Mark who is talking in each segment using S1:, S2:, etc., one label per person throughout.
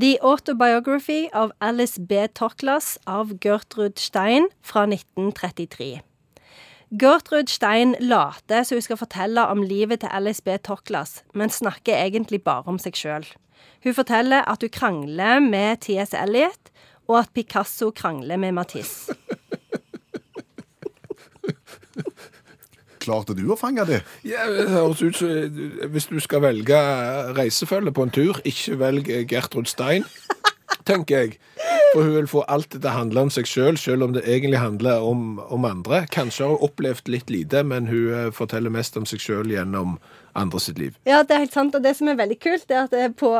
S1: The Autobiography of Alice B. Toklas av Gertrud Stein fra 1933. Gertrud Stein later som hun skal fortelle om livet til Alice B. Toklas, men snakker egentlig bare om seg sjøl. Hun forteller at hun krangler med T.S. Elliot, og at Picasso krangler med Matisse.
S2: Klarte du å fange det?
S3: Ja, det høres ut som Hvis du skal velge reisefølge på en tur, ikke velg Gertrud Stein, tenker jeg. For hun vil få alt det handler om seg sjøl, selv, selv om det egentlig handler om, om andre. Kanskje har hun opplevd litt lite, men hun eh, forteller mest om seg sjøl gjennom andre sitt liv.
S1: Ja, det er helt sant. Og det som er veldig kult, er at eh, på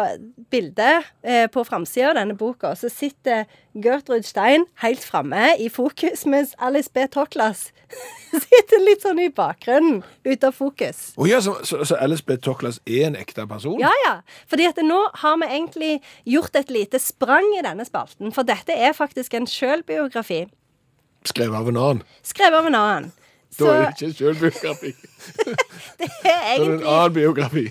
S1: bildet eh, på framsida av denne boka, så sitter Gertrud Stein helt framme i fokus, mens Alice B. Toklas sitter litt sånn i bakgrunnen, ute av fokus.
S3: Oh, ja, så, så, så, Alice B. Toklas er en ekte person?
S1: Ja, ja. Fordi at nå har vi egentlig gjort et lite sprang i denne spalten. For dette er faktisk en sjølbiografi.
S3: Skrevet av en annen?
S1: Skrevet av en annen.
S3: Da er det ikke sjølbiografi.
S1: det er egentlig...
S3: en annen biografi.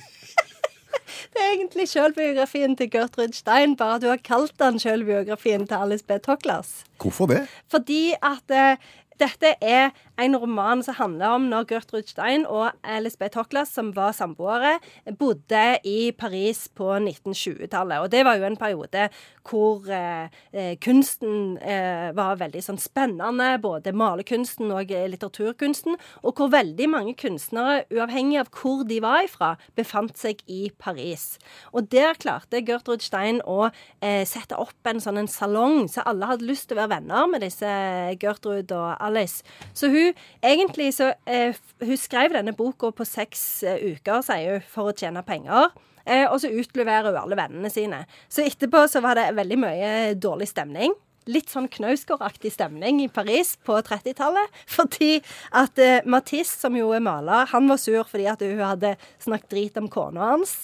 S1: Egentlig sjølbiografien til Gertrud Stein, bare du har kalt den sjølbiografien til Alice B. Toklas.
S2: Hvorfor det?
S1: Fordi at eh, dette er en roman som handler om når Gertrud Stein og Elisabeth. Toklas, som var samboere, bodde i Paris på 1920-tallet. Og det var jo en periode hvor eh, eh, kunsten eh, var veldig sånn spennende, både malerkunsten og litteraturkunsten, og hvor veldig mange kunstnere, uavhengig av hvor de var ifra, befant seg i Paris. Og der klarte Gertrud Stein å eh, sette opp en sånn en salong, så alle hadde lyst til å være venner med disse Gertrud og Alice. Så hun egentlig så eh, Hun skrev denne boka på seks eh, uker, sier hun, for å tjene penger. Eh, og så utleverer hun alle vennene sine. Så etterpå så var det veldig mye dårlig stemning. Litt sånn Knausgård-aktig stemning i Paris på 30-tallet. Fordi at eh, Matisse, som jo er maler, han var sur fordi at hun hadde snakket drit om kona hans.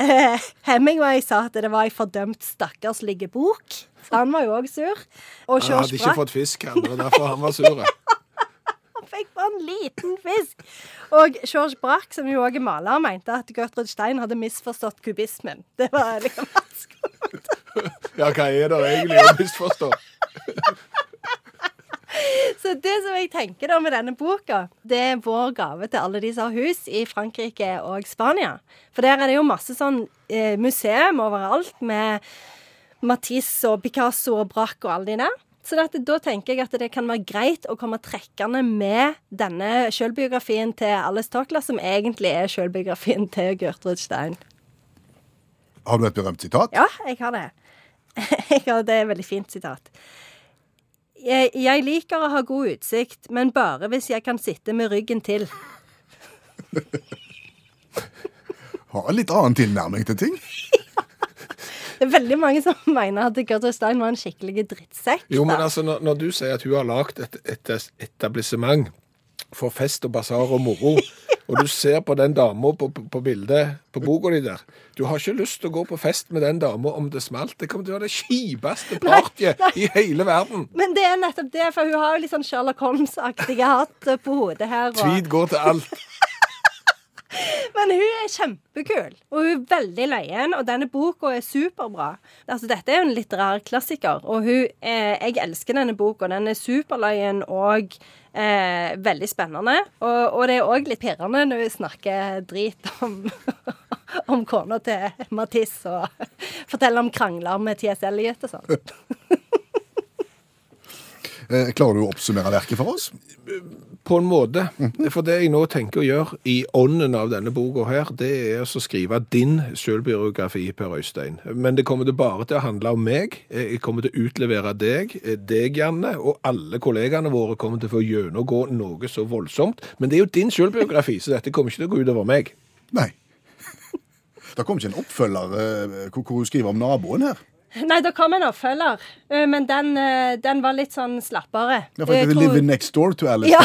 S1: Eh, Hemingway sa at det var ei fordømt stakkarslige bok. Så han var jo òg sur.
S3: Og han hadde ikke fått fisk, han. Det var derfor han var sur.
S1: fikk bare en liten fisk. Og George Braque, som jo òg er maler, mente at Gertrud Stein hadde misforstått kubismen. Det var liksom
S3: Ja, hva er det egentlig å misforstå?
S1: Så det som jeg tenker da med denne boka, det er vår gave til alle de som har hus i Frankrike og Spania. For der er det jo masse sånn eh, museum overalt med Matisse og Picasso og Braque og alle de der. Så dette, da tenker jeg at det kan være greit å komme trekkende med denne sjølbiografien til Alice Tokla, som egentlig er sjølbiografien til Gertrud Stein.
S2: Har du et berømt sitat?
S1: Ja, jeg har det. Har, det er et veldig fint sitat. Jeg, jeg liker å ha god utsikt, men bare hvis jeg kan sitte med ryggen til.
S2: har en litt annen tilnærming til ting.
S1: Det er veldig mange som mener at Gertrud Stein var en skikkelig drittsekk.
S3: Jo, men altså, når, når, du sier at hun har lagd et, et, etablissement for fest og basar og moro, og du ser på den dama på, på, på, bildet på boka di der Du har ikke lyst til å gå på fest med den dama om det smalt. Det kommer til å være det kjipeste partyet i hele verden.
S1: Men det er nettopp det, for hun har jo litt sånn Sherlock Holmes-aktige hatt på hodet her. Og...
S3: Tweed går til alt.
S1: Men hun er kjempekul, og hun er veldig løyen, og denne boka er superbra. Altså, dette er jo en litterær klassiker, og hun, eh, jeg elsker denne boka. Den er superløyen og eh, veldig spennende. Og, og det er òg litt pirrende når hun snakker drit om om kona til Matisse og forteller om krangler med TS Elliot og sånn.
S2: Eh, klarer du å oppsummere verket for oss?
S3: På en måte. For det jeg nå tenker å gjøre i ånden av denne boka her, det er å skrive din selvbiografi, Per Øystein. Men det kommer til bare til å handle om meg. Jeg kommer til å utlevere deg, deg, Janne, og alle kollegaene våre kommer til å få gjennomgå noe så voldsomt. Men det er jo din selvbiografi, så dette kommer ikke til å gå utover meg.
S2: Nei. Det kommer ikke en oppfølger eh, hvor du skriver om naboen her?
S1: Nei, det kom en oppfølger, eh, men den, eh, den var litt sånn slappere.
S2: Ja, for det er Living Next Door to Alice.
S1: Ja.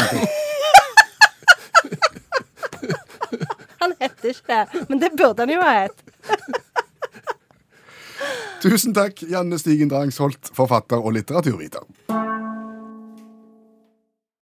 S1: han heter ikke det, men det burde han jo ha hett.
S2: Tusen takk, Janne Stigen Drangsholt, forfatter og litteraturviter.